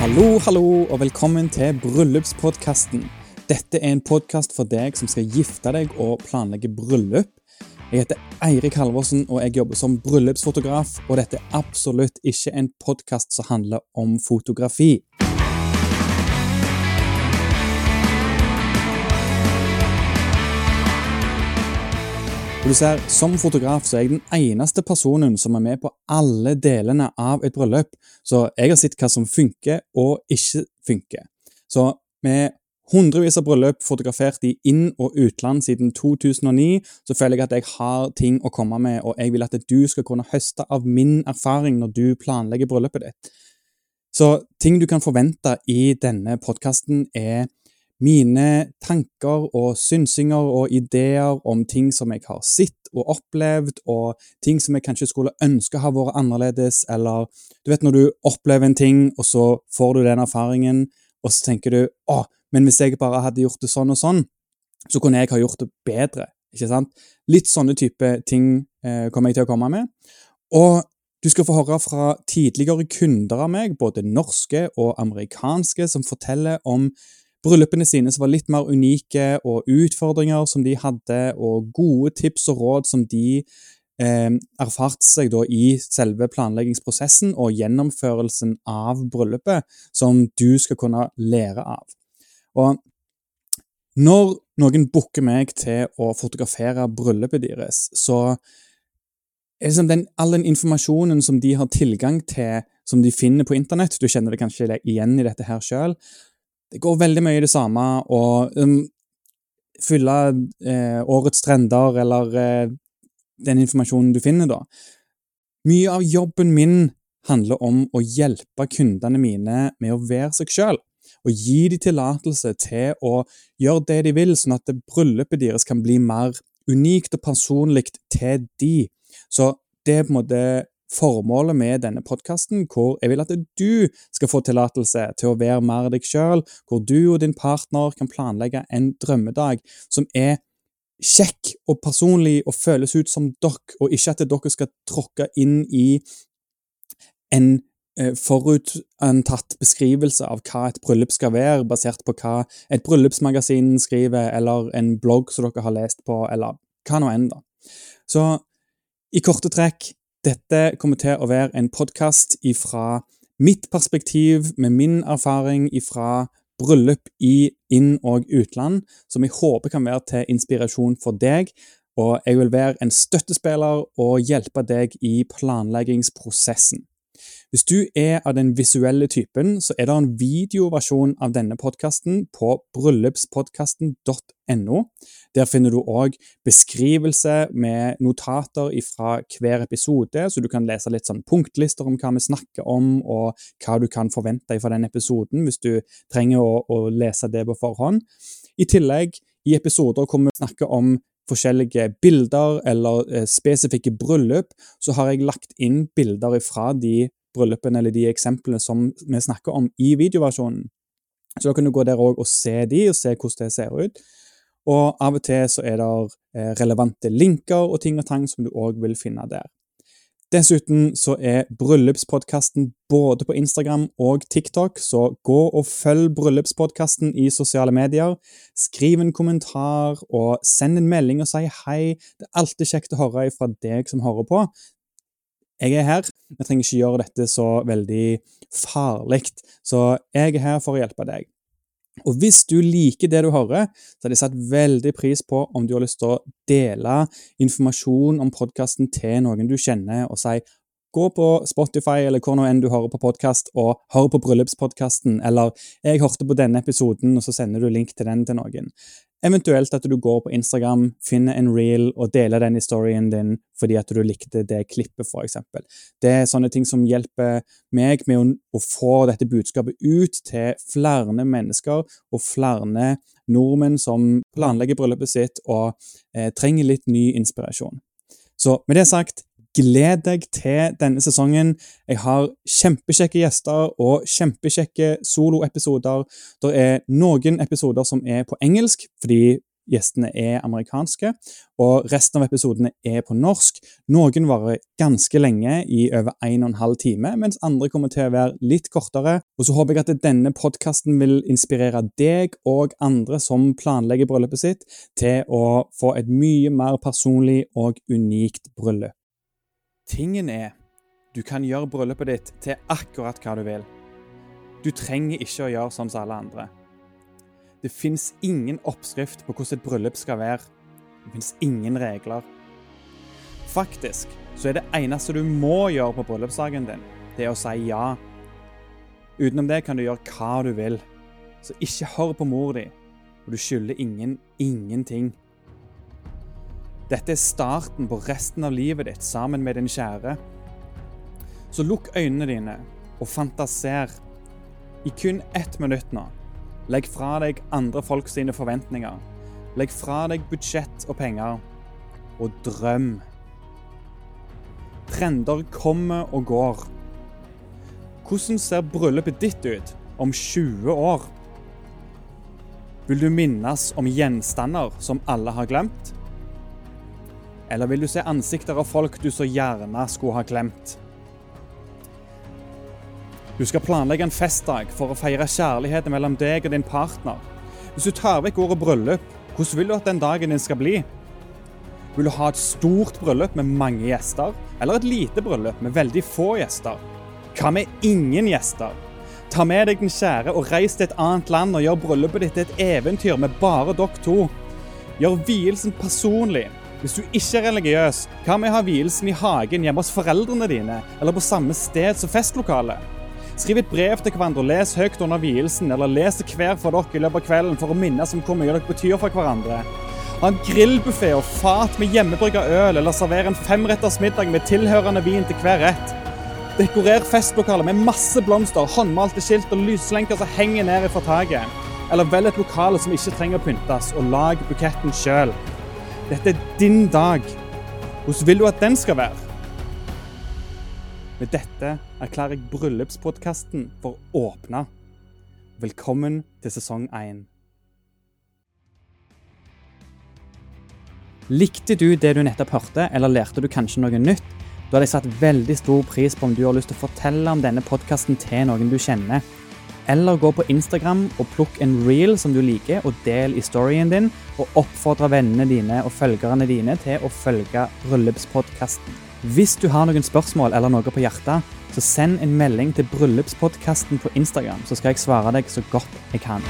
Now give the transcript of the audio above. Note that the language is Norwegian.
Hallo, hallo, og velkommen til Bryllupspodkasten. Dette er en podkast for deg som skal gifte deg og planlegge bryllup. Jeg heter Eirik Halvorsen, og jeg jobber som bryllupsfotograf. Og dette er absolutt ikke en podkast som handler om fotografi. Du ser, Som fotograf så er jeg den eneste personen som er med på alle delene av et bryllup, så jeg har sett hva som funker og ikke funker. Så med hundrevis av bryllup fotografert i inn- og utland siden 2009, så føler jeg at jeg har ting å komme med, og jeg vil at du skal kunne høste av min erfaring når du planlegger bryllupet ditt. Så ting du kan forvente i denne podkasten, er mine tanker og synsinger og ideer om ting som jeg har sett og opplevd, og ting som jeg kanskje skulle ønske har vært annerledes, eller du vet når du opplever en ting, og så får du den erfaringen, og så tenker du å, men hvis jeg bare hadde gjort det sånn og sånn, så kunne jeg ha gjort det bedre. ikke sant? Litt sånne type ting eh, kommer jeg til å komme med. Og du skal få høre fra tidligere kunder av meg, både norske og amerikanske, som forteller om bryllupene sine som var litt mer unike, og utfordringer som de hadde, og gode tips og råd som de eh, erfarte seg da i selve planleggingsprosessen og gjennomførelsen av bryllupet, som du skal kunne lære av. Og når noen booker meg til å fotografere bryllupet deres, så er liksom den, all den informasjonen som de har tilgang til, som de finner på internett Du kjenner det kanskje igjen i dette her sjøl. Det går veldig mye i det samme å um, fylle eh, årets trender eller eh, den informasjonen du finner, da. Mye av jobben min handler om å hjelpe kundene mine med å være seg sjøl og gi dem tillatelse til å gjøre det de vil, sånn at bryllupet deres kan bli mer unikt og personlig til de. Så det er på en måte formålet med denne podkasten, hvor jeg vil at du skal få tillatelse til å være mer deg sjøl, hvor du og din partner kan planlegge en drømmedag som er kjekk og personlig og føles ut som dere, og ikke at dere skal tråkke inn i en Eh, forutantatt beskrivelse av hva et bryllup skal være, basert på hva et bryllupsmagasin skriver, eller en blogg som dere har lest på, eller hva nå enn. Så i korte trekk, dette kommer til å være en podkast ifra mitt perspektiv, med min erfaring ifra bryllup i inn- og utland, som jeg håper kan være til inspirasjon for deg. Og jeg vil være en støttespiller og hjelpe deg i planleggingsprosessen. Hvis du er av den visuelle typen, så er det en videoversjon av denne podkasten på bryllupspodkasten.no. Der finner du òg beskrivelse med notater fra hver episode, så du kan lese litt sånn punktlister om hva vi snakker om, og hva du kan forvente fra den episoden, hvis du trenger å, å lese det på forhånd. I tillegg, i episoder kommer vi snakke om forskjellige bilder eller eh, spesifikke bryllup, så har jeg lagt inn bilder fra de bryllupene eller de eksemplene som vi snakker om i videoversjonen. Så da kan du gå der og se de, og se hvordan det ser ut. Og av og til så er det eh, relevante linker og ting og tang som du òg vil finne der. Dessuten så er Bryllupspodkasten både på Instagram og TikTok, så gå og følg Bryllupspodkasten i sosiale medier. Skriv en kommentar og send en melding og si hei. Det er alltid kjekt å høre fra deg som hører på jeg er her. Vi trenger ikke gjøre dette så veldig farlig. Så jeg er her for å hjelpe deg. Og hvis du liker det du hører, så hadde jeg satt veldig pris på om du har lyst til å dele informasjon om podkasten til noen du kjenner, og si gå på Spotify eller hvor nå enn du hører på podkast, og hør på bryllupspodkasten, eller 'jeg hørte på denne episoden', og så sender du link til den til noen. Eventuelt at du går på Instagram, finner en reel og deler den historien din fordi at du likte det klippet, f.eks. Det er sånne ting som hjelper meg med å, å, få dette budskapet ut til flere mennesker og flere nordmenn som planlegger bryllupet sitt og eh, trenger litt ny inspirasjon. Så med det sagt, Gled deg til denne sesongen. Jeg har kjempekjekke gjester og kjempekjekke soloepisoder. Det er noen episoder som er på engelsk, fordi gjestene er amerikanske, og resten av episodene er på norsk. Noen varer ganske lenge, i over en og en halv time, mens andre kommer til å være litt kortere. Og så håper jeg at denne podkasten vil inspirere deg og andre som planlegger bryllupet sitt, til å få et mye mer personlig og unikt bryllup. Tingen er, du kan gjøre bryllupet ditt til akkurat hva du vil. Du trenger ikke å gjøre sånn som alle andre. Det fins ingen oppskrift på hvordan et bryllup skal være. Det fins ingen regler. Faktisk så er det eneste du må gjøre på bryllupsdagen din, det er å si ja. Utenom det kan du gjøre hva du vil. Så ikke hør på mor di, og du skylder ingen ingenting. Dette er starten på resten av livet ditt sammen med din kjære. Så lukk øynene dine og fantaser i kun ett minutt nå. Legg fra deg andre folk sine forventninger. Legg fra deg budsjett og penger. Og drøm. Trender kommer og går. Hvordan ser bryllupet ditt ut om 20 år? Vil du minnes om gjenstander som alle har glemt? Eller vil du se ansikter av folk du så gjerne skulle ha glemt? Du skal planlegge en festdag for å feire kjærligheten mellom deg og din partner. Hvis du tar vekk ordet bryllup, hvordan vil du at den dagen din skal bli? Vil du ha et stort bryllup med mange gjester, eller et lite bryllup med veldig få gjester? Hva med ingen gjester? Ta med deg den kjære og reis til et annet land og gjør bryllupet ditt til et eventyr med bare dere to. Gjør vielsen personlig, hvis du ikke er religiøs, hva med å ha vielsen i hagen hjemme hos foreldrene dine, eller på samme sted som festlokalet? Skriv et brev til hverandre les høyt under vielsen, eller les det hver for dere i løpet av kvelden for å minnes om hvor mye dere betyr for hverandre. Ha en grillbuffé og fat med hjemmebrygga øl, eller server en femretters middag med tilhørende vin til hver rett. Dekorer festlokalet med masse blomster, håndmalte skilt og lyslenker som henger ned fra taket. Eller velg et lokale som ikke trenger å pyntes, og lag buketten sjøl. Dette er din dag. Hvordan vil du at den skal være? Med dette erklærer jeg bryllupspodkasten for åpna. Velkommen til sesong én. Likte du det du nettopp hørte, eller lærte du kanskje noe nytt? Da hadde jeg satt veldig stor pris på om du har lyst til å fortelle om denne podkasten til noen du kjenner. Eller gå på Instagram og plukk en reel som du liker, og del i storyen din. Og oppfordre vennene dine og følgerne dine til å følge Bryllupspodkasten. Hvis du har noen spørsmål eller noe på hjertet, så send en melding til Bryllupspodkasten på Instagram, så skal jeg svare deg så godt jeg kan.